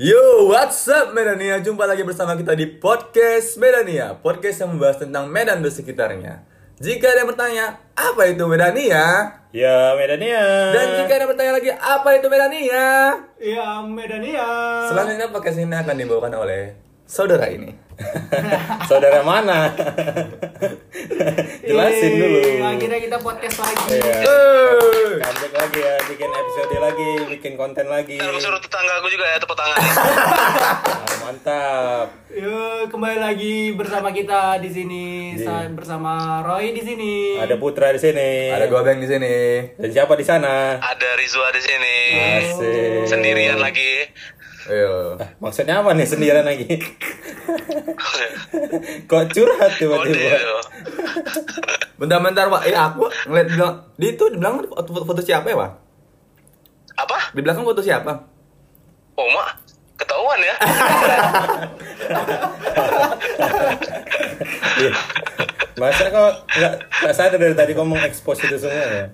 Yo, what's up Medania? Jumpa lagi bersama kita di podcast Medania Podcast yang membahas tentang Medan dan sekitarnya Jika ada yang bertanya, apa itu Medania? Ya, Medania. Dan jika ada yang bertanya lagi, apa itu Medania? Iya, Medania. Selanjutnya podcast ini akan dibawakan oleh saudara ini saudara mana? Jelasin dulu. Eh, Akhirnya kita podcast lagi. Iya. Eh, Comeback lagi ya, bikin episode lagi, bikin konten lagi. Gue suruh tetangga aku juga ya tepuk tangan. Ah, mantap. Yuk, kembali lagi bersama kita di sini Sa- bersama Roy di sini. Ada Putra di sini. Ada gua Bang di sini Dan siapa di sana? Ada Rizwa di sini. Asik. Sendirian lagi. Ayo Maksudnya apa nih sendirian lagi? Kok curhat tiba-tiba? itu. Bentar-bentar Pak, eh aku ngeliat di Di itu di belakang foto, foto siapa ya Pak? Apa? Di belakang foto siapa? Oh, mak. Ketahuan ya. Iya. Masa kok nggak nggak sadar dari tadi kau mengekspos itu semua ya?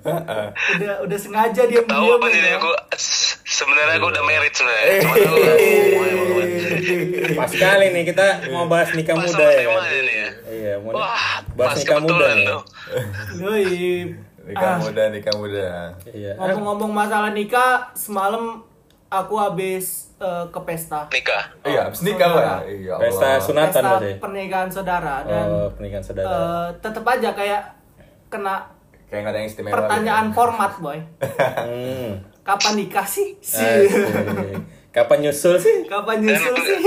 Udah udah sengaja dia Tahu apa jadi aku sebenarnya aku udah married sebenarnya. Cuma aku Pas kali nih kita mau bahas nikah Pas muda ya kan? ini ya. Iya, mau Wah, bahas pas nikah muda kebetulan nih. tuh. Yoi. Nikah Ah, muda, nikah muda Iya. Ngomong-ngomong masalah nikah, semalam aku habis eh, ke pesta. Nikah. Iya, abis nikah. Pak Iya Pesta sunatan Pesta berarti. pernikahan saudara dan Oh, pernikahan saudara. eh, tetep aja kayak kena Kayak ada yang istimewa pertanyaan gitu. format, boy. Hmm. Kapan nikah sih? Sih. Asik. Kapan nyusul sih? Kapan nyusul Dan- sih?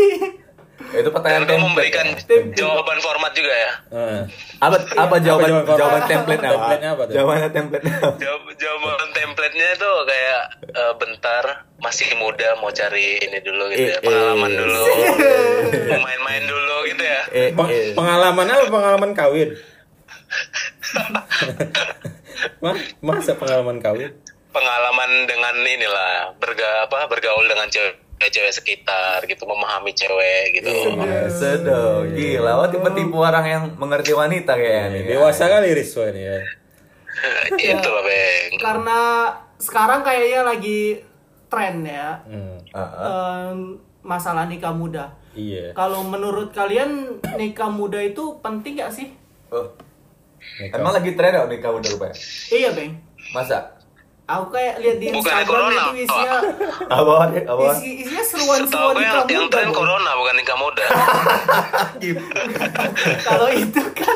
Itu pertanyaan Dan template memberikan ya? jawaban format juga ya. Ah. apa apa jawaban jawaban format? jawaban template apa? Template-nya apa tuh? Jawabannya template Jawab, jawaban template-nya tuh kayak eh, bentar masih muda mau cari ini dulu gitu ya, Eh, eh. pengalaman dulu, main-main dulu gitu ya. eh, Peng- eh. pengalaman apa pengalaman kawin? Mas, masa pengalaman kawin? Pengalaman dengan inilah berga apa bergaul dengan cewek-cewek sekitar gitu, memahami cewek gitu. Biasa dong, gila, wah tipe-tipe orang yang mengerti wanita kayaknya nih. Dewasa kali Rizwa ini ya. Itu lah, Beng. Karena sekarang kayaknya lagi tren ya Hmm. Ah, ah. em, masalah nikah muda. Iya. Kalau menurut kalian nikah muda itu penting gak sih? Oh, Nikah. emang lagi tren ya nikah muda rupanya? Iya, Beng. Masa? Aku kayak lihat di Instagram corona, itu isinya Apa? Apa? isi, isinya seruan-seruan gue yang, nikah yang tren corona bukan nikah muda. Kalau itu kan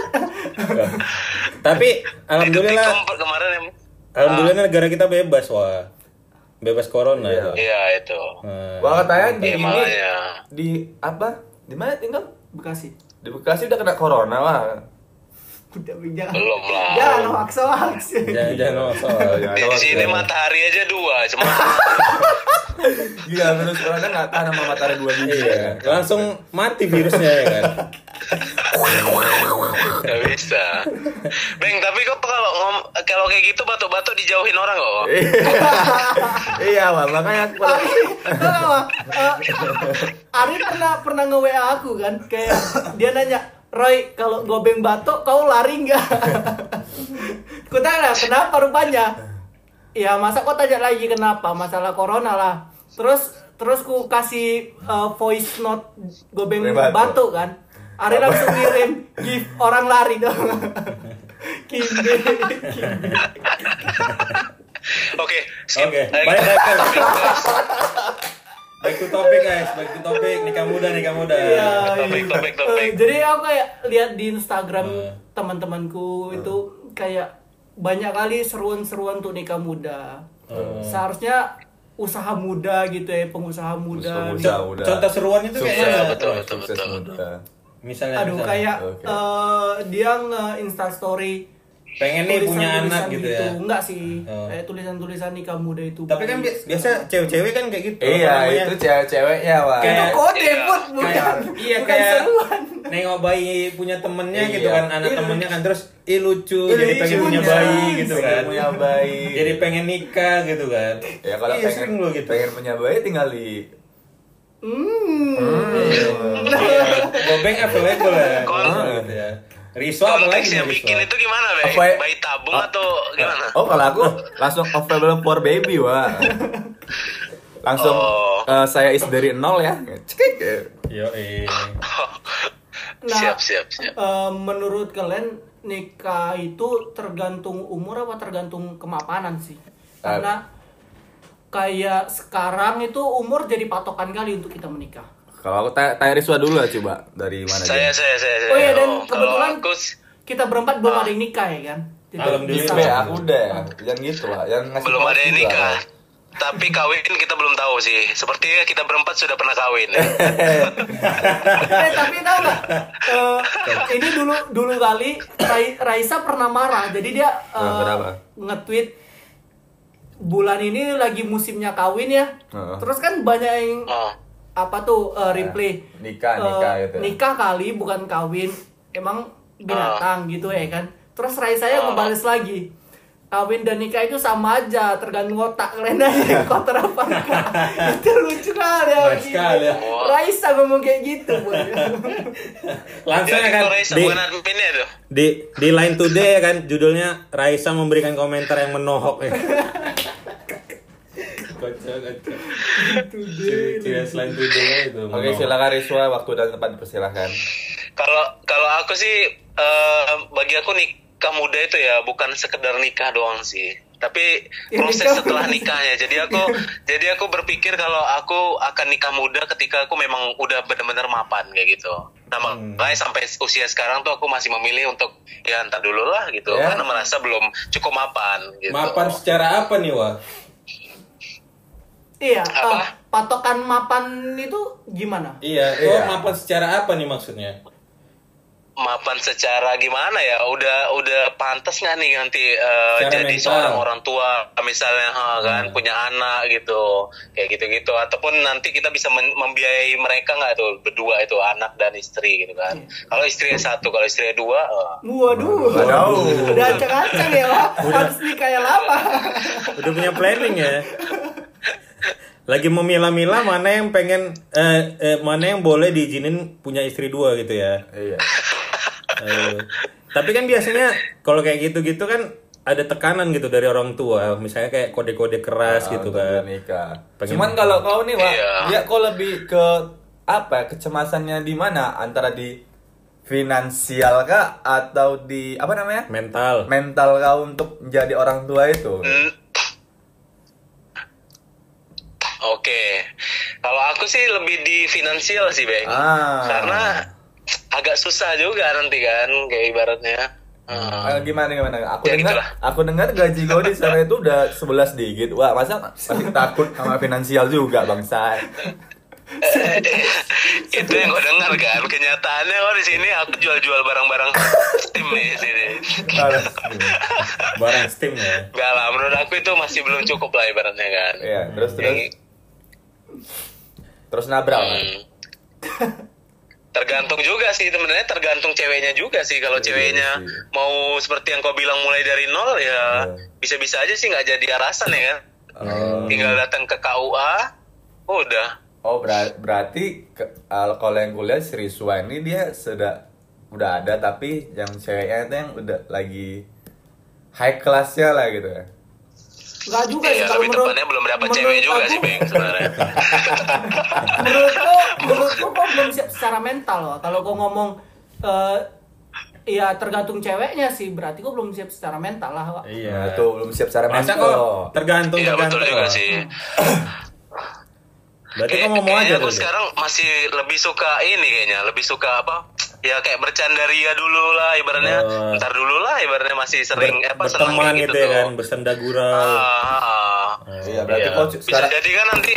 Tapi alhamdulillah kemarin yang alhamdulillah negara kita bebas wah. Bebas corona Iya. itu. Iya itu. Gua katanya di Iya ini makanya. di apa? Di mana tinggal? Bekasi. Di Bekasi udah kena corona wah. Udah jangan. Belum lah. Jangan hoax hoax. jangan jangan. Jangan Di, hoax, sini ya. matahari aja dua, cuma Gila virus corona nggak tahan sama matahari dua biji. Iya, langsung mati virusnya ya kan. nggak bisa. Beng, tapi kok kalau ngom kalau kayak gitu batuk-batuk dijauhin orang kok. iya, Wah, makanya aku Wak? Eh, Ari pernah pernah nge WA aku kan kayak dia nanya Roy kalau gobeng batuk kau lari nggak? Ku tanya kenapa rupanya? Ya masa kau tanya lagi kenapa masalah corona lah. Terus terus ku kasih eh, voice note gobeng batuk. batuk kan. Ari langsung ngirim give orang lari dong. Kimbe, kimbe. Oke, skip. Oke, lagi. Topik, guys. Back to topic guys, back to topic nikah muda nikah muda. Iya, Topik, iya. topik, topik. Eh, jadi aku kayak lihat di Instagram Hmm. teman-temanku itu kayak banyak kali seruan-seruan untuk nikah muda. Hmm. Seharusnya usaha muda gitu ya, pengusaha muda. Usaha Co- muda. Contoh seruan itu Sukses, kayaknya Iya, betul, betul, sukses betul. muda. misalnya Aduh misalnya, kayak Oke. eh, dia nge Insta story pengen nih punya anak gitu ya. Enggak sih. Oh. Kayak tulisan-tulisan nikah muda itu. Tapi kan bi- biasa cewek-cewek kan kayak gitu. Iya, namanya? itu cewek-ceweknya, Wah. Kayak- itu kode Iya. put bukan. kayak iya bukan kayak seruan. nengok bayi punya temennya Iya. gitu kan anak Iya. temennya kan terus ih lucu Ih, jadi pengen lucu, punya iya. bayi gitu Pengen kan punya bayi. jadi pengen nikah gitu kan Ya kalau iya, pengen sering lo gitu pengen punya bayi tinggal di Hmm. Iya. gobeng available ya Kon- gitu ya Riswa apa lagi yang bikin itu gimana, Beng? Apa ya? Bayi tabung atau gimana? Oh, kalau aku langsung available for baby, wah. langsung Oh. eh, saya is dari nol ya. Cekik. Yo, eh. Nah, siap siap siap. eh, menurut kalian nikah itu tergantung umur apa tergantung kemapanan sih? Karena kayak sekarang itu umur jadi patokan kali untuk kita menikah. Kalau aku tanya tanya Riswa dulu lah coba dari mana Saya dia? saya saya. saya. Oh iya dan Oh, kebetulan aku kita berempat belum ada yang nikah ya kan? Jadi Alhamdulillah. Be, aku udah ya. Jangan gitu lah. Yang ngasih belum ada yang nikah. lah. Tapi kawin kita belum tahu sih. Sepertinya kita berempat sudah pernah kawin. ya. eh tapi tahu nggak? Eh, ini dulu dulu kali Rai- Raisa pernah marah. Jadi dia kenapa? nge-tweet bulan ini lagi musimnya kawin ya. Heeh. Terus kan banyak yang Oh. Apa tuh eh, replay nikah, Eh, nikah gitu nikah kali bukan kawin. Emang binatang gitu ya kan. Terus Raisa Oh. saya ngebales lagi. Kawin dan nikah itu sama aja, tergantung otak kalian aja kotor apa enggak. itu lucu kali ya. Sekali. Raisa ngomong kayak gitu. Langsung ya kan Raisa di, di di Line Today ya kan judulnya Raisa memberikan komentar yang menohok ya. Kocak, kocak. Ciri Line Today itu. Oke, menohok. silakan Riswa waktu dan tempat dipersilahkan. Kalau kalau aku sih eh, bagi aku nikah muda itu ya bukan sekedar nikah doang sih. Tapi Ya, proses nikah setelah nikahnya. Jadi aku jadi aku berpikir kalau aku akan nikah muda ketika aku memang udah benar-benar mapan kayak gitu. Nah, makanya sampai usia sekarang tuh aku masih memilih untuk ya entar dulu lah gitu Ya. karena merasa belum cukup mapan gitu. Mapan secara apa nih, Wah? Iya, Apa? eh, patokan mapan itu gimana? Iya, Iya. oh mapan secara apa nih maksudnya? mapan secara gimana ya udah udah pantas nggak nih nanti eh, Secara jadi mental. seorang orang tua misalnya ha, kan punya anak gitu kayak gitu gitu ataupun nanti kita bisa membiayai mereka nggak tuh berdua itu anak dan istri gitu kan kalau istrinya satu kalau istrinya dua eh, Waduh. Waduh. Udah acak-acak ya, Pak. Harus nikah yang lama. Udah punya planning ya? Lagi memilah-milah mana yang pengen eh, eh, mana yang boleh diizinin punya istri dua gitu ya. Iya. Eh, tapi kan biasanya kalau kayak gitu-gitu kan ada tekanan gitu dari orang tua, misalnya kayak kode-kode keras gitu untuk kan. nikah. Pengen- Cuman kalau kau nih, Wak, Iya. dia kau lebih ke apa? ya, Kecemasannya di mana? Antara di finansial kah atau di apa namanya? Mental. Mental kau untuk menjadi orang tua itu. Hmm. Oke, kalau aku sih lebih di finansial sih, Bang. Ah. Karena agak susah juga nanti kan, kayak ibaratnya. Hmm. Eh, gimana gimana? Aku Ya, dengar gitulah. aku dengar gaji kau di sana itu udah 11 digit. Wah, masa masih takut sama finansial juga, Bangsa? itu yang gue dengar kan kenyataannya kok di sini aku jual-jual barang-barang Steam nih di sini Barang Steam ya. Gak lah menurut aku itu masih belum cukup lah ibaratnya kan Iya, terus terus Yang- terus nabrak. kan? Hmm. tergantung juga sih sebenarnya tergantung ceweknya juga sih kalau Iya ceweknya sih. mau seperti yang kau bilang mulai dari nol ya Iya. bisa-bisa aja sih nggak jadi arasan ya kan Oh. tinggal datang ke KUA udah Oh ber- berarti ke- kalau yang kuliah si Rizwa ini dia sudah udah ada tapi yang ceweknya itu yang udah lagi high classnya lah gitu ya. Enggak juga sih Iya, kalau menurut tepatnya belum dapat cewek juga aku- sih Beng sebenarnya menurutku menurutku kok belum siap secara mental loh kalau kau ngomong eh ya tergantung ceweknya sih berarti kok belum siap secara mental lah Wak. Iya. itu belum siap secara Masa mental. kok tergantung iya betul tergantung. juga Wah. sih Berarti Kayak- kok ngomong aja kayaknya aku tuh. sekarang masih lebih suka ini kayaknya lebih suka apa ya kayak bercanda ria dulu lah ibaratnya Oh. ntar dulu lah ibaratnya masih sering Ber- apa seneng berteman kayak gitu ya kan, bersenda gurau. Ah, ah, ah. Iya, berarti Iya. kok bisa sekarang jadi kan nanti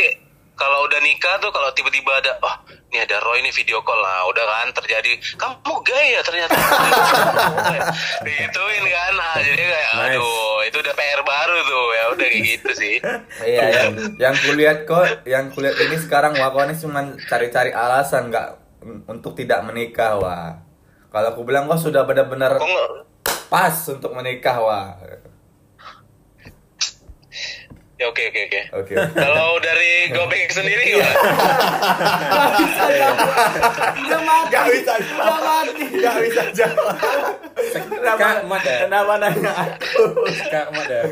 kalau udah nikah tuh kalau tiba-tiba ada oh ini ada Roy ini video call lah udah kan terjadi kamu gay ya ternyata digituin kan ah, jadi kayak Nice. aduh itu udah PR baru tuh ya udah kayak gitu sih Iya, yang yang kulihat kok, yang kulihat ini sekarang ini cuma cari-cari alasan nggak untuk tidak menikah wah. Kalau aku bilang kok sudah benar-benar pas untuk menikah wah. ya oke oke oke Oke. kalau dari Gobek sendiri gimana? Udah mati. Gak bisa Udah mati. Gak bisa jawab. Kenapa, Kak, Mat, ya? kenapa nanya aku? Kak ya.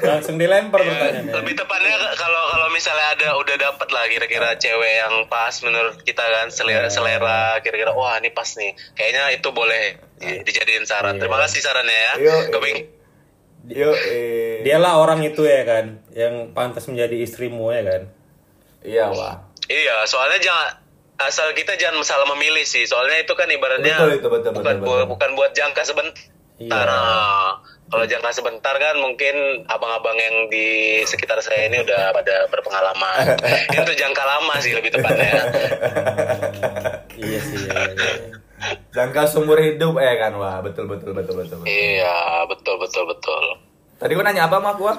Langsung dilempar Ya, pertanyaannya. lebih tepatnya kalau kalau misalnya ada udah dapet lah kira-kira cewek yang pas menurut kita kan selera, selera kira-kira wah ini pas nih. Kayaknya itu boleh di- dijadiin saran. Iya. Terima kasih sarannya ya. Gobeng. Yo, eh. Dialah orang itu ya kan yang pantas menjadi istrimu ya kan. Iya, wah. Iya, soalnya jangan asal kita jangan salah memilih sih. Soalnya itu kan ibaratnya Betul itu, betul, bukan betul, bu- betul. bukan buat jangka sebentar. Iya. Kalau jangka sebentar kan mungkin abang-abang yang di sekitar saya ini udah pada berpengalaman. itu jangka lama sih lebih tepatnya. Iya sih. Iya, iya. Jangka seumur hidup ya kan, wah. Betul, betul, betul, betul. betul. iya, betul betul betul. Tadi gua nanya apa, Mak? Gua?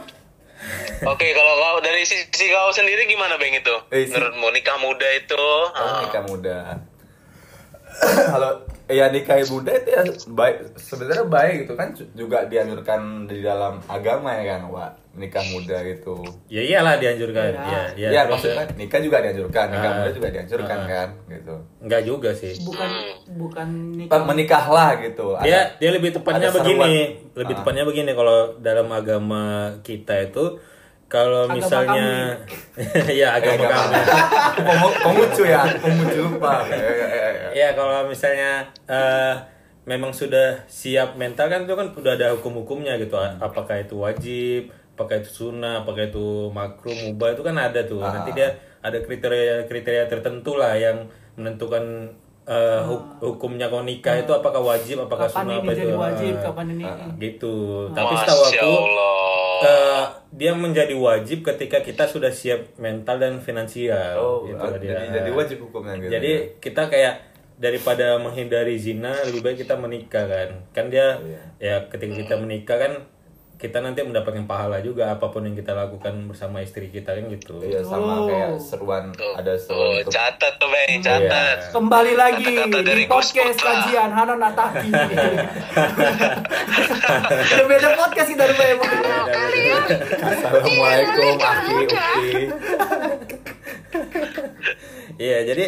Oke, kalau kau dari sisi kau sendiri gimana Bang itu? Eh, si- Menurutmu nikah muda itu? Oh, ah, nikah muda. Kalau ya nikah muda itu ya baik sebenarnya baik gitu kan juga dianjurkan di dalam agama ya kan, Wak. Nikah muda gitu. Ya iyalah dianjurkan. Iya. Iya, iya. Iya, terus maksudnya nikah juga dianjurkan, nikah Ah. muda juga dianjurkan Ah. kan, gitu. Enggak juga sih. bukan bukan nikah menikahlah gitu. Dia Ada- dia lebih tepatnya seruan. begini, lebih Ah. tepatnya begini kalau dalam agama kita itu kalau misalnya ya Eh, agama nggak kami. apa-apa. Komu- Konghucu ya, Konghucu lupa. Ya, ya, ya, ya. Ya kalau misalnya eh, memang sudah siap mental kan itu kan udah ada hukum-hukumnya gitu. Apakah itu wajib, apakah itu sunnah, apakah itu makruh, mubah itu kan ada tuh. Ah. Nanti dia ada kriteria-kriteria tertentu lah yang menentukan eh, huk- hukumnya kau nikah itu apakah wajib, apakah kapan sunnah ini apa jadi itu. wajib Ah, kapan ini gitu. Tapi setahu aku eh, dia menjadi wajib ketika kita sudah siap mental dan finansial. Oh, gitu ah, dia. jadi, jadi wajib hukumnya gitu. Jadi kita kayak daripada menghindari zina lebih baik kita menikah kan. Kan dia Iya. ya ketika kita menikah kan kita nanti mendapatkan pahala juga apa pun yang kita lakukan bersama istri kita kan gitu. Iya sama Oh. kayak seruan ada Tuh, seruan untuk catat tuh Bang, Iya. catat. kembali lagi Kata-kata dari di podcast kajian Hana Nataki Udah beda podcast kita rupanya Iya, Bang. Assalamualaikum Aki Uki. Iya, jadi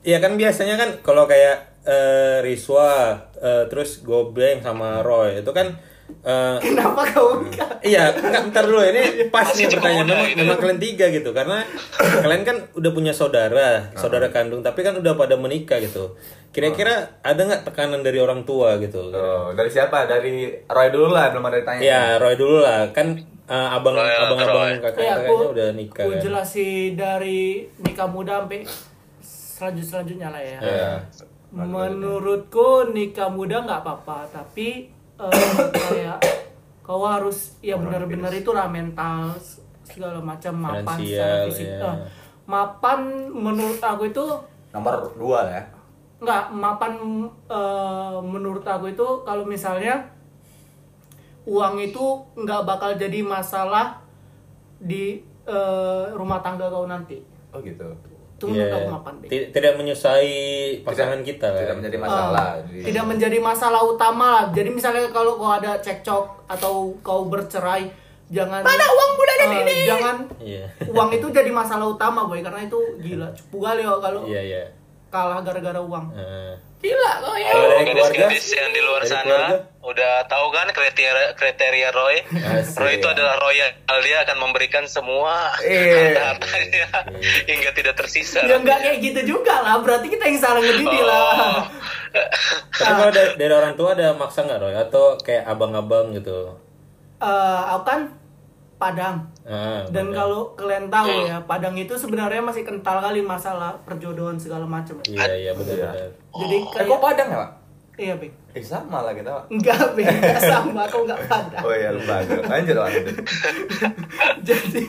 Iya kan biasanya kan kalau kayak eh, Riswa eh, terus Gobeng sama Roy itu kan eh, kenapa kau Iya, enggak bentar dulu ini pas nih pertanyaan memang, gitu. memang kalian tiga gitu karena kalian kan udah punya saudara, saudara kandung tapi kan udah pada menikah gitu. Kira-kira ada nggak tekanan dari orang tua gitu? Oh, dari siapa? Dari Roy dulu lah, belum ada ditanya. Ya, Roy dulu lah. Kan eh, abang Roy, abang-abang Roy. kakak-kakaknya ya aku, udah nikah aku kan. jelasin dari nikah muda sampai selanjut selanjutnya lah ya Iya. menurutku nikah muda nggak apa-apa tapi eh, kayak kau harus ya benar-benar itu lah mental segala macam mapan secara fisik ya. Eh, mapan menurut aku itu Nomor dua ya. nggak mapan eh, menurut aku itu kalau misalnya uang itu nggak bakal jadi masalah di eh, rumah tangga kau nanti Oh gitu. Menurut Iya. aku mapan Bek. Ti- Tidak menyusai pasangan Tidak- kita lah. Tidak menjadi masalah. Ah, Jadi- tidak menjadi masalah utama lah. Jadi misalnya kalau kau ada cekcok atau kau bercerai, jangan mana uang bulan ini? Jangan Iya. uang itu jadi masalah utama boy karena itu gila cupu kali ya kalau Iya, iya. kalah gara-gara uang. Eh, Gila kau ya. Dari? Gadis-gadis yang di luar Dari sana keluarga? udah tahu kan kriteria kriteria Roy. Asik. Roy itu adalah royal, dia akan memberikan semua Iya. harta-hartanya hingga tidak tersisa. Ya enggak kayak gitu juga lah. Berarti kita yang salah ngedidik lah. Oh. Tapi kalau dari, dari orang tua ada maksa nggak Roy? Atau kayak abang-abang gitu? Eh, aku kan Padang. Ah, Dan benar. kalau kalian tahu ya, Padang itu sebenarnya masih kental kali masalah perjodohan segala macam. Iya, iya Iya. betul. Jadi Eh, kayak kok Padang ya, Pak? Iya, Bing. Eh, sama lah kita, Pak. Enggak, Bing. Enggak sama, aku enggak Padang. Oh iya, lupa. Lanjut, Pak. Jadi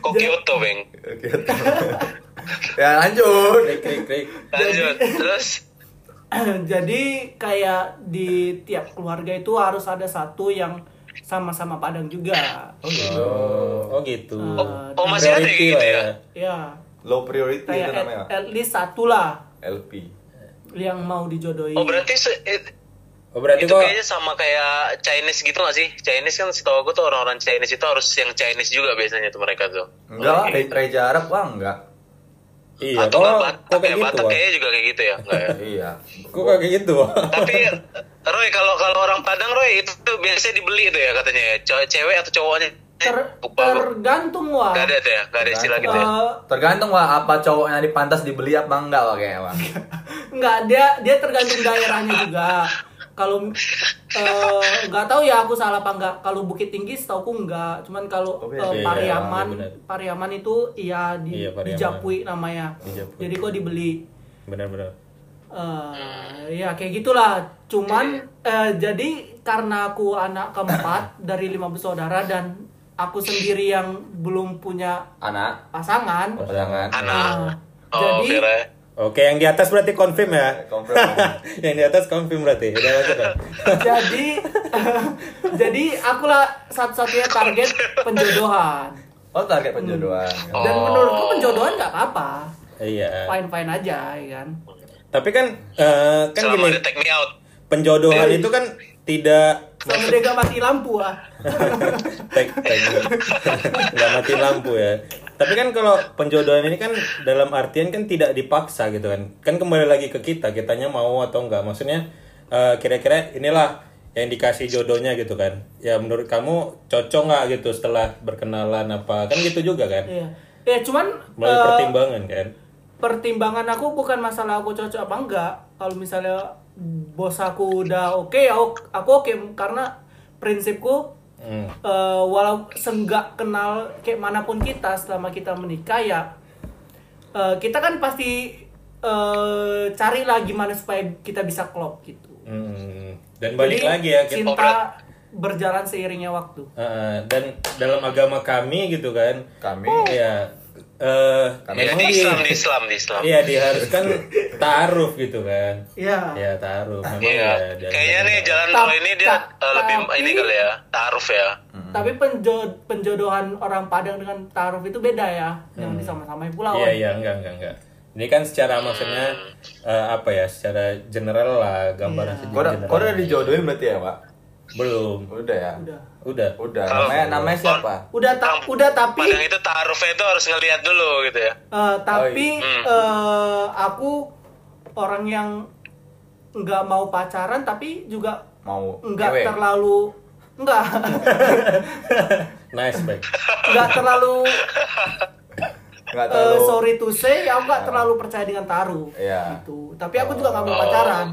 Kok Kyoto, Beng? Oke. ya, lanjut. Krik krik krik. Lanjut. Terus jadi kayak di tiap keluarga itu harus ada satu yang sama-sama Padang juga. Oh gitu. Oh, oh gitu. Eh, oh masih ada gitu ya? ya, Low priority kayak itu namanya, at, at least satu lah LP. yang mau dijodohi. Oh berarti se- it- Oh berarti itu kok kayaknya sama kayak Chinese gitu gak sih? Chinese kan setahu aku tuh orang-orang Chinese itu harus yang Chinese juga biasanya tuh mereka tuh. Enggak lah, Re- Reja Arab wah enggak. Iya Atau nggak kok Batak kayak ya? gitu kayaknya juga kayak gitu ya? Enggak ya? Iya. Kok kayak gitu? Tapi Roy kalau kalau orang Padang Roy itu tuh biasanya dibeli itu ya katanya ya. Cewek, cewek atau cowoknya Ter- tergantung wah. Gak ada tuh ya, gak ada istilah gitu ya. Tergantung wah apa cowoknya di pantas dibeli apa enggak wah kayaknya wah. Enggak, dia dia tergantung daerahnya juga. Kalau eh, nggak tahu ya aku salah apa enggak. Kalau Bukit Tinggi setauku enggak. Cuman kalau Oh, iya, Pariaman, iya. Pariaman itu iya di, Iya, Pariaman. di Japui namanya. Di Japui. Jadi kok dibeli. Benar-benar. Eh, ya kayak gitulah. Cuman eh, jadi karena aku anak keempat dari lima bersaudara dan aku sendiri yang belum punya Anak, pasangan. pasangan. Anak. eh, Oh, jadi kira. Oke, yang di atas berarti confirm ya. Confirm. yang di atas confirm berarti. Udah masuk kan? jadi jadi akulah satu-satunya target penjodohan Oh target penjodohan. dan Oh. menurutku penjodohan nggak apa-apa Iya. fine fine aja ya kan Tapi kan eh, kan Selama gini, take me out. penjodohan itu kan tidak dia nggak mati lampu ah tek tek nggak mati lampu ya tapi kan kalau penjodohan ini kan dalam artian kan tidak dipaksa gitu kan. Kan kembali lagi ke kita kitanya mau atau enggak. Maksudnya eh, kira-kira inilah yang dikasih jodohnya gitu kan. Ya menurut kamu cocok nggak gitu setelah berkenalan apa? Kan gitu juga kan. Iya. Ya cuman melalui eh, pertimbangan kan. pertimbangan aku bukan masalah aku cocok apa enggak. Kalau misalnya bos aku udah oke ya ok- aku oke karena prinsipku Hmm. eh, walau senggak kenal kayak mana pun kita selama kita menikah ya eh, kita kan pasti eh, carilah gimana supaya kita bisa klop gitu. Hmm. dan balik Jadi, lagi ya kita cinta berjalan seiringnya waktu. Heeh, dan dalam agama kami gitu kan Kami ya eh Kami Ya, memang di Islam, di Islam, di Islam. Iya diharuskan taaruf gitu kan. Iya. Ya taaruf. Memang Iya. ya. dan- Kayaknya nih jalan tol ini dia ta- eh, lebih tapi- ini kali ya, taaruf ya. Tapi penjo- penjodohan orang Padang dengan taruh itu beda ya. Yang disama-samai pulau. Iya iya enggak enggak enggak. Ini kan secara maksudnya eh, apa ya? Secara general lah gambaran Iya. secara general. kau udah dijodohin berarti ya pak? Belum. Udah ya. Udah. Udah. Udah. Kalau- Namanya namanya siapa? Udah ta- udah tapi Padang itu taarufnya itu harus ngelihat dulu gitu ya. Eh, tapi Hmm. eh, aku orang yang nggak mau pacaran tapi juga Mau nggak terlalu nggak Nice baik. nggak terlalu Nggak eh, terlalu. sorry to say aku nggak terlalu percaya dengan taruh Iya. gitu tapi aku juga nggak mau Oh. pacaran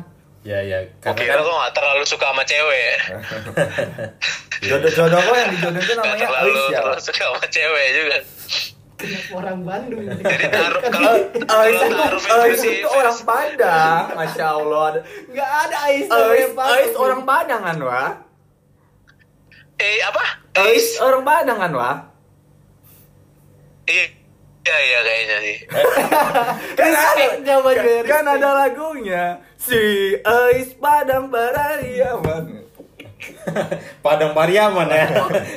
Ya ya. Karena kira kan kok gak terlalu suka sama cewek. Jodoh jodoh kau yang dijodohin Gak namanya terlalu, Ais ya. terlalu suka sama cewek juga. Kenapa orang Bandung? Jadi taruh kalau Ais kalau itu Ais itu orang Padang, masya Allah. nggak ada Ais Ais namanya Bandung. Ais orang Padang kan wah? Eh apa? Ais orang Padang kan wah? Iya, iya, iya kayaknya sih. Kan ada, Jawa kan, Jeris. kan ada lagunya si Ais Padang Barariaman. Padang Pariaman ya.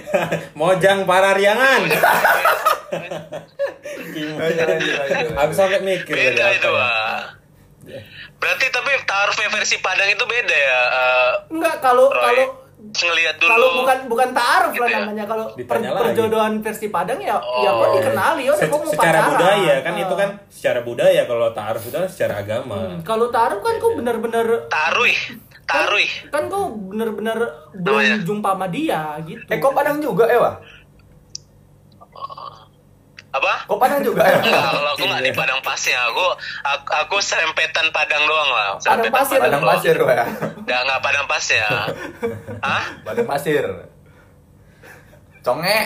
Mojang Parariangan. Lanjut. Aku sampai mikir Beda apa itu, ya. Wak. Berarti tapi taarufnya versi Padang itu beda ya, eh, nggak kalau Roy. kalau ngelihat dulu. kalau bukan bukan taaruf Gitu lah ya? namanya kalau per- Ditanya lagi. perjodohan versi Padang ya ya kok Oh. dikenali ya Se- kok mau secara pacaran. budaya kan Ah. itu kan secara budaya kalau taaruf itu kan secara agama. Hmm, kalau taruh kan kok bener-bener Tarui, tarui. kan kok bener-bener Namanya? belum jumpa sama dia gitu. Eh kok Padang juga ya wah? Apa? Kok Padang juga ya? Enggak, kalau aku nggak di Padang pasnya, aku aku, aku serempetan Padang doang lah. Padang Serempetan pasir. Padang doang. pasir wah ya. Nggak nggak Padang pasnya. Hah? Padang pasir. Conge.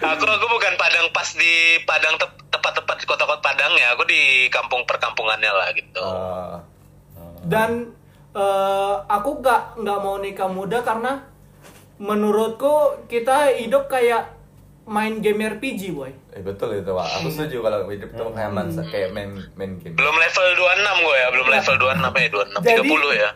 Aku aku bukan Padang pas di Padang tep- tepat-tepat di kota-kota Padang ya. Aku di kampung perkampungannya lah gitu. Oh. Dan eh, aku nggak nggak mau nikah muda karena menurutku kita hidup kayak main game RPG boy. Eh betul itu wah. Aku setuju kalau hidup tuh kayak main kayak main main game. Belum level 26 gue ya, belum level 26 ya, 26 Jadi- 30 ya.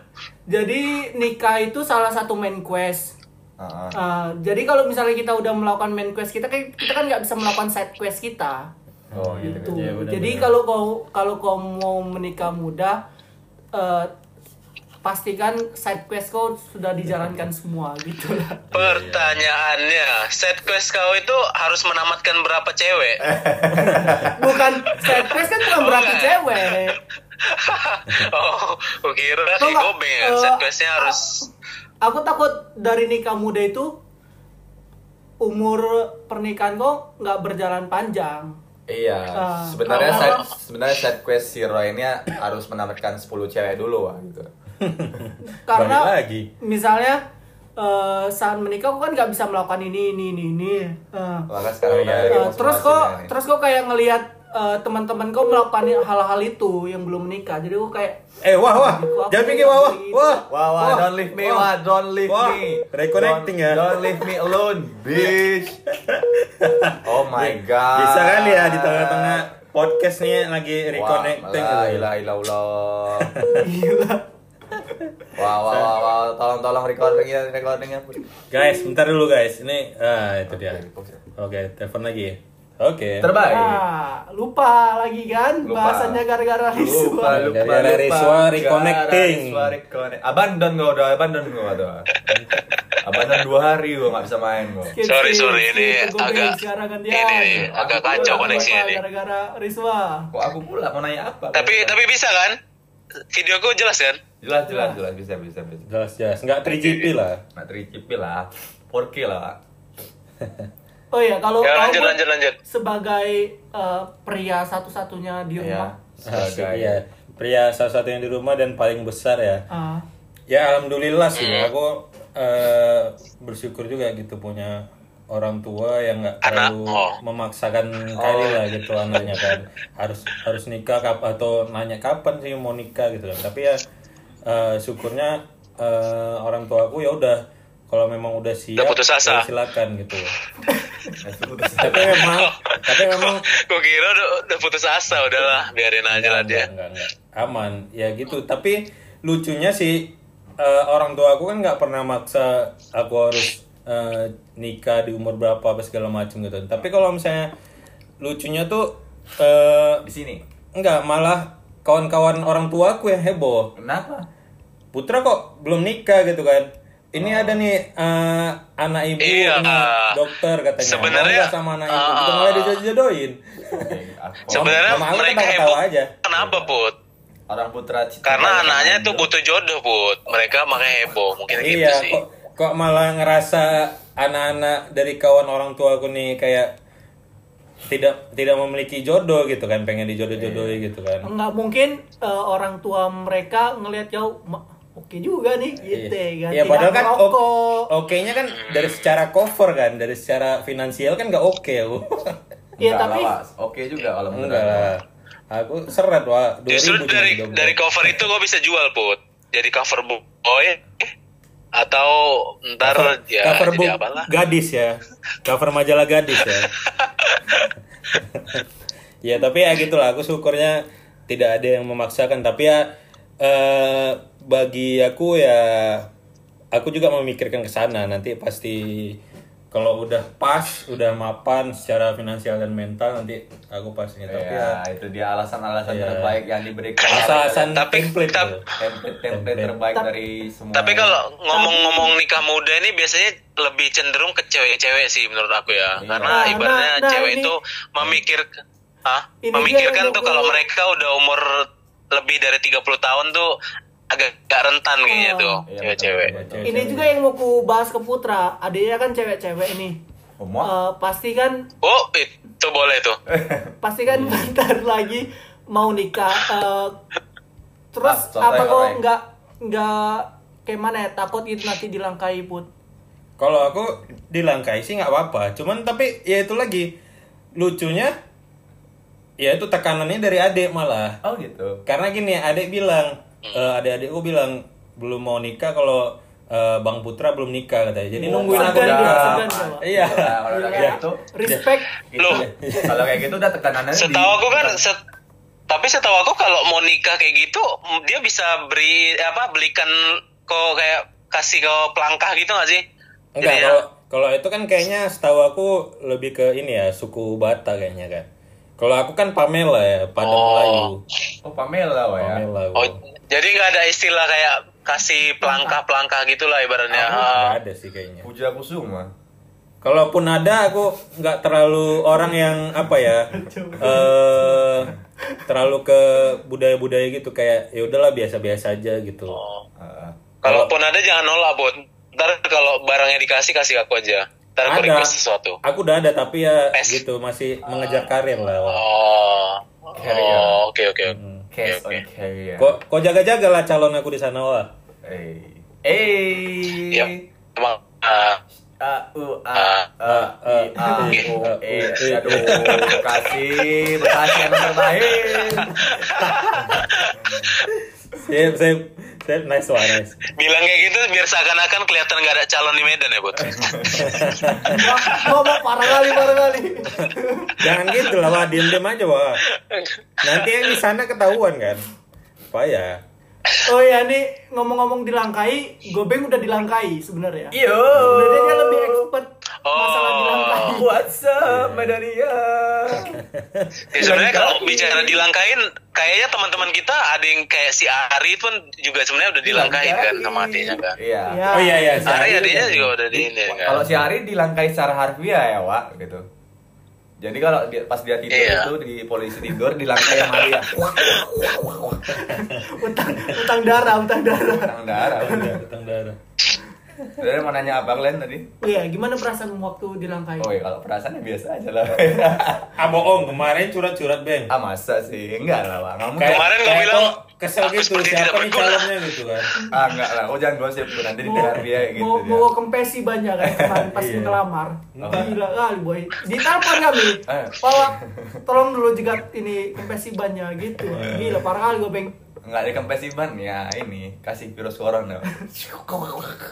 Jadi nikah itu salah satu main quest. Heeh. Eh, jadi kalau misalnya kita udah melakukan main quest kita kita kan nggak bisa melakukan side quest kita. Oh gitu. Gitu. Iya, benar, Jadi benar. kalau kau kalau kau mau menikah muda eh, pastikan side quest kau sudah dijalankan semua gitu lah. Pertanyaannya, set quest kau itu harus menamatkan berapa cewek? Bukan side quest kan bukan berarti enggak. cewek. oh, gue kira kayak nggak, gobeng ya. eh, Set questnya harus aku takut dari nikah muda itu umur pernikahan kok nggak berjalan panjang. Iya, Ah, sebenarnya kalau- side, sebenarnya side quest si Roy ini harus mendapatkan 10 cewek dulu wah gitu. Karena Balik lagi. misalnya eh, saat menikah kok kan nggak bisa melakukan ini ini ini ini. Eh, Maka sekarang Oh, iya. eh, terus kok nih. terus kok kayak ngelihat eh, teman-teman kau melakukan hal-hal itu yang belum menikah. Jadi kok kayak Eh wah wah, Aku- jangan aku pikir wah wah ngerti. wah Wah, wah, don't leave me, wah, don't leave Wah, me. reconnecting Don't- ya. Don't leave me alone, bitch. oh my god. Bisa kan ya di tengah-tengah podcast nih lagi reconnecting Wah, gitu. ilah ilah ilah. gila. Wah, wah, wah, wah, tolong tolong recordingnya, recordingnya. Guys, bentar dulu guys. Ini ah itu dia. Oke, Oke, telepon lagi. Oke. Terbaik. Ah, lupa lagi kan Lupa. bahasanya gara-gara Lupa, risua. lupa, lupa. Riswa reconnecting. Riswa reconnect. Abandon gua udah, abandon gua tuh. Abandon dua hari gua nggak bisa main gua. Sorry, sorry, ini agak- gantian. ini agak kacau koneksinya nih. Gara-gara Riswa. Kok aku pula mau nanya apa? Tapi tapi bisa kan? Videoku jelas kan? jelas jelas jelas bisa bisa bisa. Jelas jelas, nggak 3GP lah. Nah, 3GP lah, 4K lah. Oh iya, kalau Ya, kamu lanjut, lanjut, lanjut. sebagai eh, pria satu-satunya di Iya. rumah. Sebagai Iya, pria salah satu yang di rumah dan paling besar ya. Ah, Ya alhamdulillah sih, aku eh, bersyukur juga gitu punya orang tua yang nggak terlalu oh. memaksakan kali lah gitu anaknya kan harus harus nikah kap atau nanya kapan sih mau nikah gitu kan. Tapi ya eh, syukurnya eh, orang tua aku ya udah kalau memang udah siap Udah putus asa. ya silakan gitu. Tapi memang tapi memang Gue kira udah, udah putus asa, udahlah biarin aja lah dia. Enggak, enggak, enggak. aman ya gitu tapi lucunya sih eh, orang tua aku kan nggak pernah maksa aku harus eh, nikah di umur berapa apa segala macam gitu tapi kalau misalnya lucunya tuh eh, di sini. enggak malah kawan-kawan orang tua aku yang heboh Kenapa? putra kok belum nikah gitu kan ini ada nih eh, anak ibu Iya. ini dokter katanya Sebenarnya, sama anak ibu ah, kita malah dijodoh-jodohin Sebenarnya Mama mereka heboh. aja. Kenapa, Put? orang putra cita Karena anaknya tuh butuh jodoh, Put. Mereka makanya heboh, mungkin gitu iya, sih. kok kok malah ngerasa anak-anak dari kawan orang tua aku nih kayak tidak tidak memiliki jodoh gitu kan, pengen dijodoh-jodohin Iya. gitu kan. nggak mungkin eh, orang tua mereka ngelihat jauh "Ma, oke juga nih gitu kan Iya, Tidak padahal kan merokok. o- oke-nya kan dari secara cover kan, dari secara finansial kan nggak oke aku. Iya, Enggak tapi- oke juga kalau menurut Enggak aku. lah. Aku seret wah. 2000 Justru dari dari cover itu gue bisa jual, Put. Jadi cover boy atau ntar cover, ya cover jadi book apalah. gadis ya. Cover majalah gadis ya. Ya tapi ya gitulah. Aku syukurnya tidak ada yang memaksakan. Tapi ya eh, bagi aku ya aku juga memikirkan ke sana. Nanti pasti kalau udah pas udah mapan secara finansial dan mental nanti aku pastinya tapi Ya, ya itu dia alasan-alasan Iya. terbaik yang diberikan. alasan Tapi- template tapi- tuh. template-template terbaik dari semua. Tapi kalau ngomong-ngomong nikah muda ini biasanya lebih cenderung ke cewek-cewek sih menurut aku ya. Iya. Karena Nah, ibaratnya nah, nah, cewek ini- itu memikir? Ini memikirkan tuh kalau mereka udah umur lebih dari 30 tahun tuh agak agak rentan kayaknya Oh. tuh Iya, cewek-cewek. ini juga yang mau ku bahas ke Putra adanya kan cewek-cewek ini Oh? Eh, pasti kan Oh, itu boleh tuh. pasti kan bentar lagi mau nikah Eh, terus Ah, apa kok ngapain? nggak nggak kayak mana ya takut itu nanti dilangkai put Kalau aku dilangkai sih nggak apa-apa. Cuman tapi ya itu lagi lucunya ya itu tekanannya dari adik malah. Oh gitu. Karena gini adik bilang, eh, adik-adikku bilang belum mau nikah kalau eh, Bang Putra belum nikah katanya. Jadi Oh, nungguin aku Pak. Iya. Nah, kalau udah kayak gitu, respect gitu. Loh. kalau kayak gitu udah tekanannya di- Setahu aku kan set- tapi setahu aku kalau mau nikah kayak gitu dia bisa beri apa belikan kok kayak kasih ke pelangkah gitu gak sih? Enggak, Jadi ya, kalau kalau itu kan kayaknya setahu aku lebih ke ini ya, suku Bata kayaknya kan. Kalau aku kan Pamela ya, Padang Oh. Melayu. Oh Pamela wah ya. Pamela. Oh, jadi nggak ada istilah kayak kasih pelangkah-pelangkah gitulah ibaratnya. Ah. Nggak ada sih kayaknya. Puja Kusuma. Kalaupun ada, aku nggak terlalu orang yang apa ya, eh terlalu ke budaya-budaya gitu kayak ya udahlah biasa-biasa aja gitu. Oh. Heeh. Kalaupun ada jangan nolak, Bot. Ntar kalau barangnya dikasih, kasih aku aja. Ntar aku ada request sesuatu. aku udah ada tapi ya Es. gitu masih mengejar karir lah. Oh. Oh, oke oke. Oke, on carry. kok kok jaga-jaga lah calon aku di sana wah Eh. Eh. Iya. Emang ah, A U A A I A U E. Aduh, Bekasi, Bekasi emang terbaik. sip sip sip nice wah nice bilang kayak gitu biar seakan-akan kelihatan nggak ada calon di Medan ya, Bot. Ngomong parah kali, parah kali. jangan gitu lah wah diem aja wah nanti yang di sana ketahuan kan payah Oh ya, nih ngomong-ngomong dilangkai, Gobeng udah dilangkai sebenarnya. Yo. Sebenarnya dia lebih expert masalah Oh. dilangkai. What's up, Medalia? Ya, sebenarnya kalau bicara dilangkain, kayaknya teman-teman kita ada yang kayak si Ari pun juga sebenarnya udah dilangkain kan sama adiknya kan. Iya. Ya. oh iya iya si Ari Ari adiknya udah- juga udah di ini kan. Kalau si Ari dilangkai secara harfiah ya, Wak, gitu. Jadi kalau dia, pas dia tidur Iya. itu di polisi tidur dilangkai sama dia. Utang, utang darah, utang darah. Tang darah. Iya, utang darah. Dari mau nanya apa kalian tadi? Oh iya, gimana perasaan waktu dilangkai? Oh iya, kalau perasaannya biasa aja lah. ah bohong kemarin curhat-curhat beng ah masa sih? Enggak lah. Kamu kayak, Kemarin kayak bilang, kesel aku gitu siapa nih calonnya gitu kan Ah enggak lah, oh jangan gosip tuh nanti di dia gitu. mau, dia. mau kempesi banyak kan kemarin pas Iya. ngelamar. Gila kali boy. Ditelepon kami. Eh. Bawa tolong dulu juga ini kempesi banyak gitu. Gila parah kali Gobeng. Enggak ada kempes ban ya ini kasih virus corona.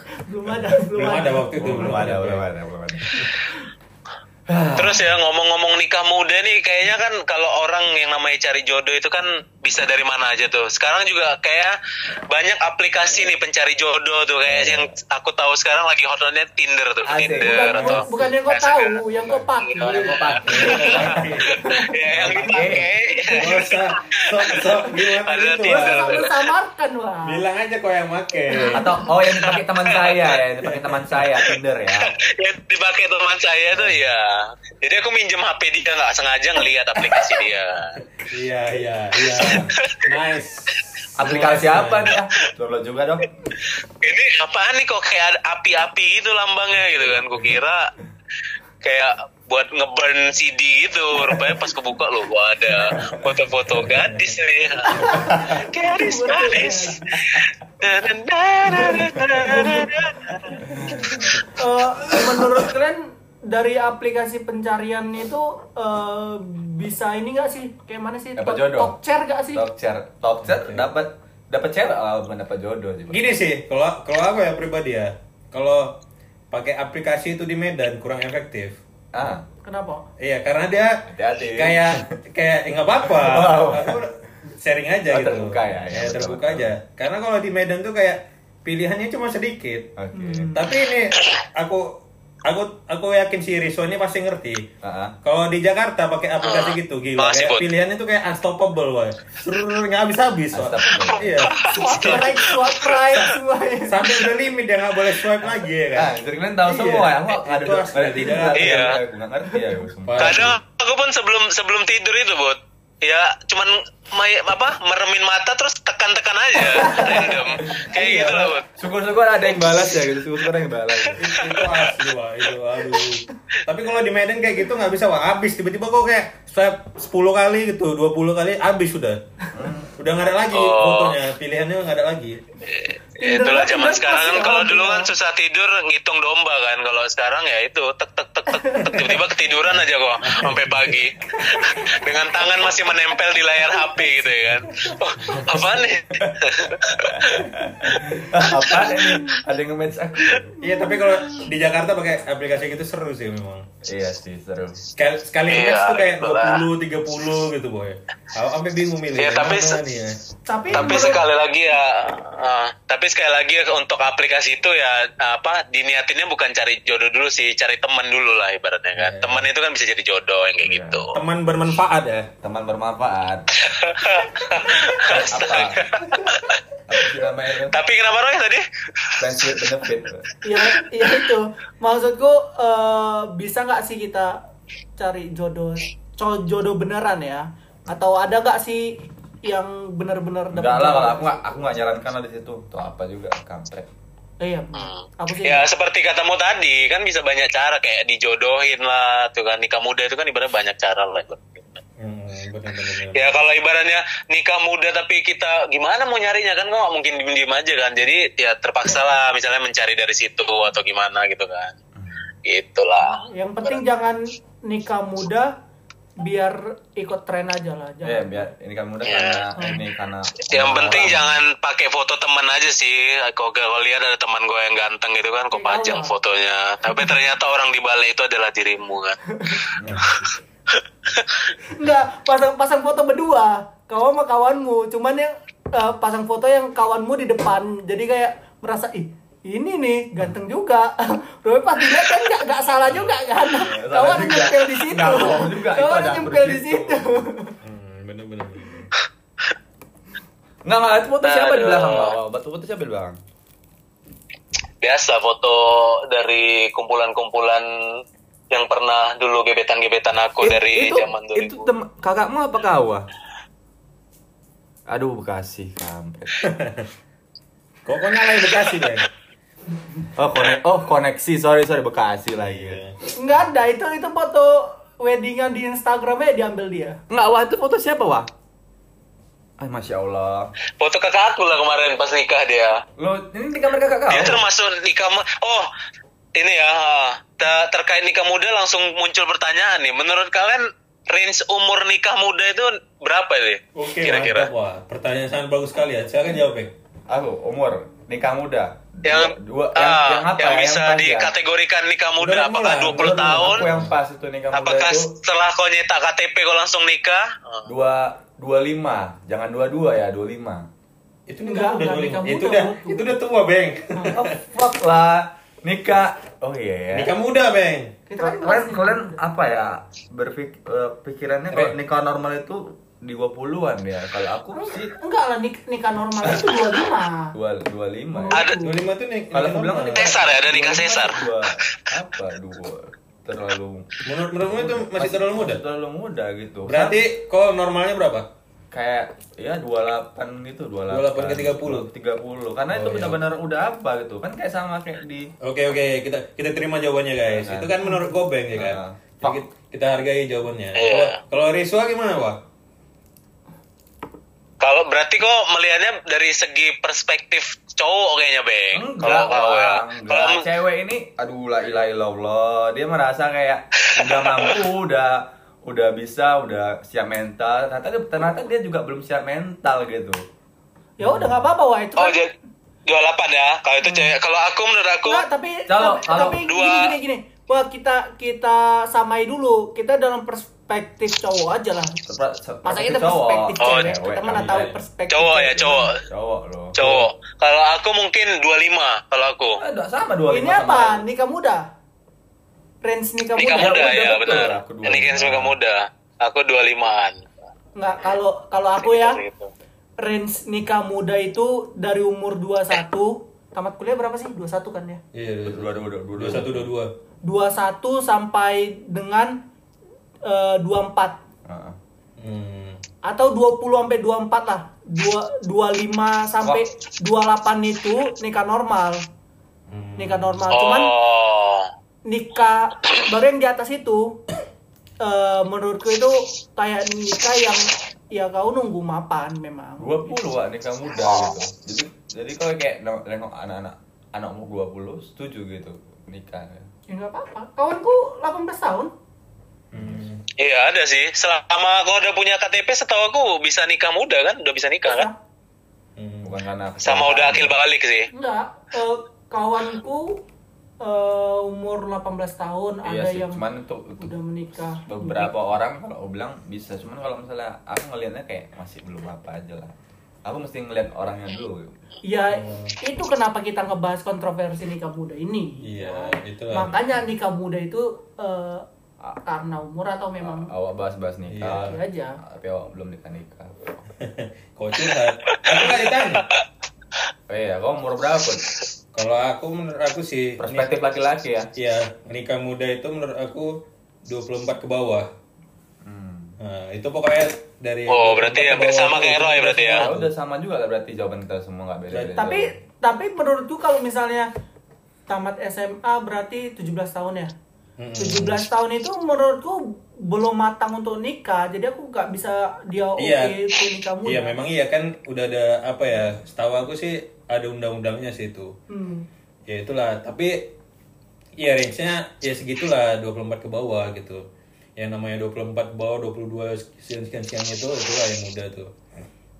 Belum ada, belum, belum ada waktu itu belum ada, belum ada, belum ada. Terus ya ngomong-ngomong nikah muda nih kayaknya kan kalau orang yang namanya cari jodoh itu kan bisa dari mana aja tuh. Sekarang juga kayak banyak aplikasi nih pencari jodoh tuh kayak yang aku tahu sekarang lagi hotnya Tinder tuh, Asik. Tinder Bukan, atau bukan yang kau tahu, yang kau pakai. Yang kau pakai. ya, yang dipakai. Sok sok gimana Ada gitu Tinder. samarkan wah. bilang aja kok yang make Atau oh yang dipakai teman saya ya, yang dipakai teman saya Tinder ya. yang dipakai teman saya tuh ya. Jadi aku minjem HP dia nggak sengaja ngelihat aplikasi dia. iya iya iya nice Aplikasi apa nih? Ah, download juga dong. Ini apaan nih kok kayak api-api gitu lambangnya gitu kan. Kukira kayak buat ngeburn CD gitu. Rupanya pas kebuka loh gua ada foto-foto gadis nih. gadis, gadis. Eh, menurut kalian dari aplikasi pencarian itu eh, bisa ini nggak sih? Kayak mana sih? Dapat Talk- jodoh. Talkcare nggak sih? Talk share, talk share dapat dapat cewek, oh, bukan dapat jodoh sih. gini sih kalau kalau aku ya pribadi ya kalau pakai aplikasi itu di Medan kurang efektif Ah, Kenapa? iya karena dia Hati-hati. kayak kayak eh, nggak apa-apa Wow. Aku sharing aja Oh, gitu terbuka ya, ya, betul, terbuka betul. aja karena kalau di Medan tuh kayak pilihannya cuma sedikit oke. tapi ini aku aku aku yakin si Rizwan ini pasti ngerti ah. kalau di Jakarta pakai aplikasi Ah, gitu gila makasih, kayak pilihannya tuh kayak unstoppable wah Serrrr, nggak habis habis iya Swipe right, swipe right, semuanya. sampai udah limit dia nggak boleh swipe lagi ya kan Ah, jadi kalian tahu Iya. semua ya? Aku nggak ada Itu asli, nggak ada tidak. ada- Iya. Aku nggak ngerti ya. Kadang aku pun sebelum sebelum tidur itu, Bud. Ya, cuman may, apa? Meremin mata terus tekan-tekan aja random. Kayak Iya. gitu lah, Bud. Syukur-syukur ada yang balas ya gitu, syukur-syukur ada yang balas. itu asli wah itu aduh tapi kalau di Medan kayak gitu nggak bisa wah habis tiba-tiba kok kayak swipe 10 kali gitu 20 kali habis sudah udah nggak ada lagi Oh. fotonya pilihannya nggak ada lagi Ya, itulah Tinder zaman sekarang. kan kalau dulu kan susah tidur ngitung domba kan. Kalau sekarang ya itu tek tek tek tek, tek. Tiba-tiba ketiduran aja kok sampai pagi. Dengan tangan masih menempel di layar HP gitu ya kan. Oh, apa nih? Apa? Ini? Ada yang aku? iya tapi kalau di Jakarta pakai aplikasi gitu seru sih memang Iya sih, seru. sekali sekali Iya, match tuh kayak itulah. 20 30 gitu boy aku sampai bingung milih Iya, tapi se- nih ya Tapi, tapi menurut- sekali lagi ya ah, tapi sekali lagi ya, untuk aplikasi itu ya apa diniatinnya bukan cari jodoh dulu sih cari teman dulu lah ibaratnya kan Iya. teman itu kan bisa jadi jodoh yang kayak Iya. gitu teman bermanfaat ya Teman bermanfaat. Apa? Tapi kenapa Roy tadi with benefit. ya, ya itu. Maksudku eh, bisa nggak sih kita cari jodoh, co- jodoh beneran ya? Atau ada nggak sih yang benar-benar dapat Enggak lah, kalau aku nggak aku nggak nyarankan lah di situ. Tuh apa juga kampret. Eh, iya, Hmm. aku sih. Ya seperti katamu tadi kan bisa banyak cara kayak dijodohin lah tuh kan nikah muda itu kan ibaratnya banyak cara lah. Hmm, benar. Ya kalau ibaratnya nikah muda tapi kita gimana mau nyarinya kan nggak mungkin diem-diem aja kan. Jadi ya terpaksa lah misalnya mencari dari situ atau gimana gitu kan. Itulah. Yang penting jangan nikah muda biar ikut tren aja lah. Ya, Jangan. biar ini kan mudah Iya. karena ini karena Yang penting orang. jangan pakai foto teman aja sih. Kalau kalau lihat ada teman gue yang ganteng gitu kan, kok Iya. pajang fotonya. Tapi ternyata orang di balai itu adalah dirimu kan. Enggak, pasang pasang foto berdua. Kau sama kawanmu, cuman yang eh, pasang foto yang kawanmu di depan. Jadi kayak merasa ih ini nih ganteng juga. Tapi pas dilihat kan nggak nggak salah juga kan. salah Kau ada nyempil di situ. Nggak Kau itu ada nyempil di situ. Hmm, benar. benar. Enggak, enggak, itu foto siapa di belakang? Wah, Batu foto siapa di belakang? Biasa foto dari kumpulan-kumpulan yang pernah dulu gebetan-gebetan aku It- dari itu, zaman dulu. Itu tem- kakakmu apa kau? ah? Aduh, Bekasi, kampret. Kok kok nyalain Bekasi deh? Oh, konek oh koneksi, sorry sorry Bekasi lagi. Iya. Enggak ada, itu itu foto weddingan di Instagramnya diambil dia. Enggak, wah itu foto siapa, wah? Ay, masya Allah. Foto kakak aku lah kemarin pas nikah dia. Lo ini di kamar kakak kau? Dia termasuk nikah Oh, ini ya. te- terkait nikah muda langsung muncul pertanyaan nih. Menurut kalian range umur nikah muda itu berapa nih? Oke, Kira-kira. Wah, pertanyaan sangat bagus sekali ya. Silakan jawab, Bang. Aku umur nikah muda. Yang dua, ah, yang, yang apa yang ya? bisa pas ya? dikategorikan nikah muda Menurutmu apakah 20 menurutmu. tahun? Yang pas itu nikah muda Apakah itu setelah kau nyetak KTP kau langsung nikah? dua dua lima, jangan dua dua ya dua lima. Itu Enggak, nikah udah 25. nikah Itu muda, udah Bu. itu udah tua, Bang. Oh fuck lah nikah. Oh iya ya. Nikah muda, Bang. Kita kan Kalian kalian apa ya berpik pikirannya kalau nikah normal itu di 20-an ya. Kalau aku sih Enggak lah nik nikah normal itu 25. dua dua lima. Ada 25 tuh nik. Kalau aku bilang nikah Sesar ya, ada nikah 25 sesar. Dua apa dua terlalu Menurut menurutmu itu masih terlalu muda? terlalu muda gitu. Berarti kok normalnya berapa? kayak ya 28 gitu 28 28 ke 30. 30 karena itu Oh, iya. benar-benar udah apa gitu kan kayak sama kayak di Oke oke kita kita terima jawabannya guys. Nah. Itu kan menurut Gobeng ya kan. Nah. Jadi kita, kita hargai jawabannya. Iya. Kalau Riswa gimana wah? Kalau berarti kok melihatnya dari segi perspektif cowok kayaknya, Beng. Kalau kalau ya. Kalau enggak cewek ini aduh la ilaha illallah dia merasa kayak udah mampu udah udah bisa udah siap mental ternyata dia, ternyata dia juga belum siap mental gitu Ya udah nggak apa-apa wah itu Oh, kan. jadi 28 ya. Kalau itu cewek. Kalau aku menurut aku Enggak, tapi Kalau- tapi, kalau tapi dua- gini gini gini. Wah, kita kita samai dulu. Kita dalam perspektif cowok aja lah. Masa perspektif kita perspektif Oh, cewek, cewek kita mana tahu ya. perspektif cowok ya, cewek cowok. cowok loh Cowok. Kalau aku mungkin 25 kalau aku. Eh, sama 25 Ini apa? Nikah muda. Range nikah, Nikah muda. muda ya, benar. aku Ini kan 25. nikah muda. Aku 25-an. Enggak, kalau kalau aku ya Gitu. range nikah muda itu dari umur 21 tamat kuliah berapa sih? 21 kan ya? Iya. Dua, dua, dua, dua, Dua satu dua dua. 21 sampai dengan eh, 24 Heeh. Hmm. atau 20 sampai 24 lah. Dua, 25 sampai 28 itu nikah normal. Hmm. Nikah normal. Cuman Oh. nikah baru yang di atas itu eh, menurutku itu kayak nikah yang ya kau nunggu mapan memang. 20 Wak, nikah muda gitu. Jadi jadi kalau kayak neng- nengok anak-anak anak umur 20 setuju gitu nikah. Ya nggak apa-apa. Kawanku 18 tahun. Hmm. Iya ada sih. Selama kau udah punya KTP, setahu aku bisa nikah muda kan? Udah bisa nikah kan? Hmm. Bukan karena Sama udah akil balik sih. Enggak, eh, kawanku eh, umur 18 tahun Iya ada sih, yang cuman untuk, untuk udah menikah. beberapa orang kalau aku bilang bisa, cuman kalau misalnya aku ngelihatnya kayak masih belum apa aja lah. Aku mesti ngeliat orangnya dulu. Ya, itu kenapa kita ngebahas kontroversi nikah muda ini. Iya, itulah. Makanya nikah muda itu eh, karena umur atau memang Awak bahas-bahas nikah. Iya aja. Tapi awak belum nikah nikah. Kau curhat. Aku nggak ditanya. Oh iya, kau umur berapa? Pun? Kalau aku menurut aku sih Perspektif laki-laki ya. Iya, nikah muda itu menurut aku 24 ke bawah. Hmm. Nah, itu pokoknya dari Oh, berarti bawah sama kayak Roy berarti ya? Ya udah sama juga lah berarti jawaban kita semua nggak beda-beda. Tapi tapi menurutku kalau misalnya tamat SMA berarti 17 tahun ya. Hmm. 17 tahun itu menurutku belum matang untuk nikah. Jadi aku nggak bisa dia oke Iya. itu nikah muda. Iya, memang iya kan udah ada apa ya? Setahu aku sih ada undang-undangnya sih itu. Hmm. Ya itulah, tapi ya range-nya ya segitulah 24 ke bawah gitu. Yang namanya 24 ke bawah, 22 sekian sekian sekian itu itulah yang muda tuh.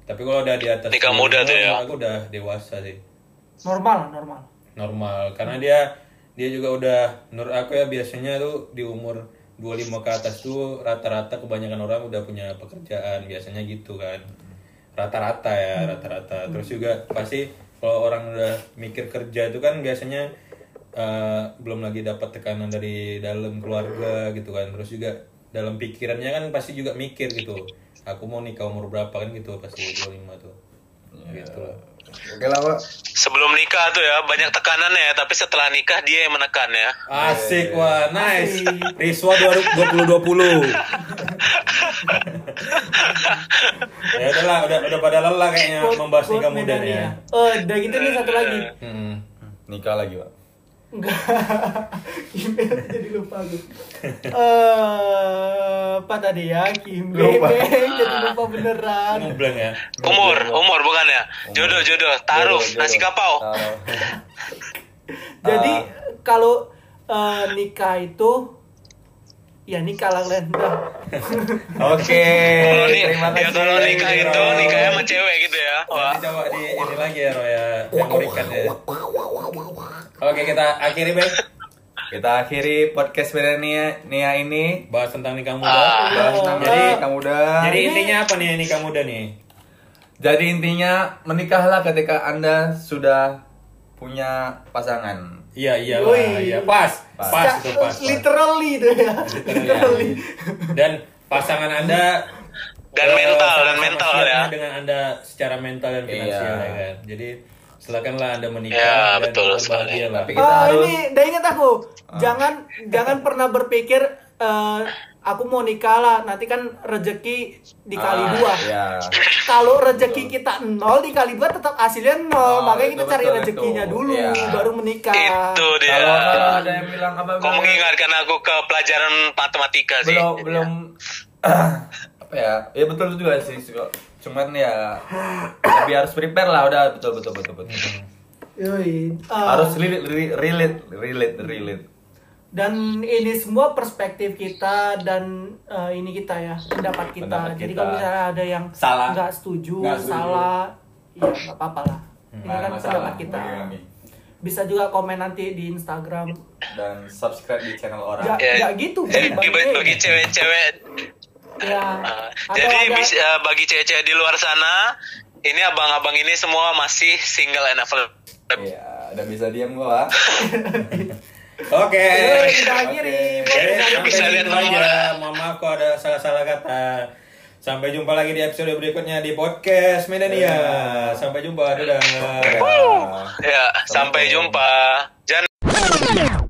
Tapi kalau udah di atas Nikah muda tuh ya? Aku udah dewasa sih. Normal, normal. normal karena dia dia juga udah menurut aku ya biasanya tuh di umur 25 ke atas tuh rata-rata kebanyakan orang udah punya pekerjaan biasanya gitu kan. Rata-rata ya rata-rata. Terus juga pasti kalau orang udah mikir kerja itu kan biasanya eh, belum lagi dapat tekanan dari dalam keluarga gitu kan. Terus juga dalam pikirannya kan pasti juga mikir gitu. Aku mau nikah umur berapa kan gitu pasti 25 tuh. Gitu lah Oke lah pak. Sebelum nikah tuh ya banyak tekanan ya, tapi setelah nikah dia yang menekan ya. Asik wah, nice. Riswa 2020. ya udahlah, udah udah pada lelah kayaknya membahas nikah muda nih ya. Oh, udah gitu nih satu lagi. Hmm. Nikah lagi pak. Enggak. Gimana jadi lupa gue. Eh, apa tadi ya? Kim Lupa. Jadi lupa beneran. Ngebleng ya. Umur, umur bukan ya? Jodoh, jodoh, taruh, Jodoh, jodoh. nasi kapau. Taruh. Jadi Ah. kalau eh, nikah itu ya nikah lah kalian. Udah. Oke. Kalau ni- Terima ya kasih. kalau nikah itu nikahnya sama cewek gitu ya. Wah. Nanti coba di ini lagi ya, Roy ya. Memorikan ya. Oke, kita akhiri, Bang. Kita akhiri podcast Nia Nia ini. Bahas tentang nikah muda. Ah. Bahas tentang Jadi- nikah muda. Jadi intinya apa nih nikah muda nih? Jadi intinya menikahlah ketika anda sudah punya pasangan. Iya, iya, lah, iya. Pas, Pas. pas itu pas. pas. Literally itu ya. Literally. Dan pasangan Anda Dan mental, dan mental ya. dengan Anda secara mental dan finansial Iya. ya kan. Jadi silakanlah Anda menikah Ya, dan betul sekali. lah. Tapi kita Ah, harus ini udah inget aku. Jangan jangan pernah berpikir eh, aku mau nikah lah, nanti kan rezeki dikali Ah, dua. Iya. Kalau rezeki kita nol dikali dua tetap hasilnya nol, Oh, makanya kita betul, cari betul, rezekinya itu. dulu Iya. baru menikah. Itu dia. Kalau kalau ada yang bilang apa Kau mengingatkan aku ke pelajaran matematika sih. belum belum apa ya ya betul juga sih kok cuman ya lebih harus prepare lah udah betul betul betul betul Yoi. Eh, harus relate re- relate relate relate dan ini semua perspektif kita dan eh, ini kita ya pendapat kita. Pendapat Jadi kita. kalau misalnya ada yang Salah. nggak setuju, Nggak setuju. salah, ya nggak apa-apa lah. Ini Nggak kan masalah. pendapat kita. Bagi. Bisa juga komen nanti di Instagram. dan subscribe di channel orang Ya, Ya, nggak gitu. Bagi cewek-cewek Ya. Uh, Atau jadi ada- bis- uh, bagi cewek-cewek di luar sana, ini abang-abang ini semua masih single and available. Iya, udah bisa diam gua. Oke. Kita akhiri. Bisa lihat nomornya. Mohon maaf kalau ada salah-salah kata. Sampai jumpa lagi di episode berikutnya di podcast Medania. Sampai jumpa. Dadah. Ya. Ya, sampai jumpa. Jangan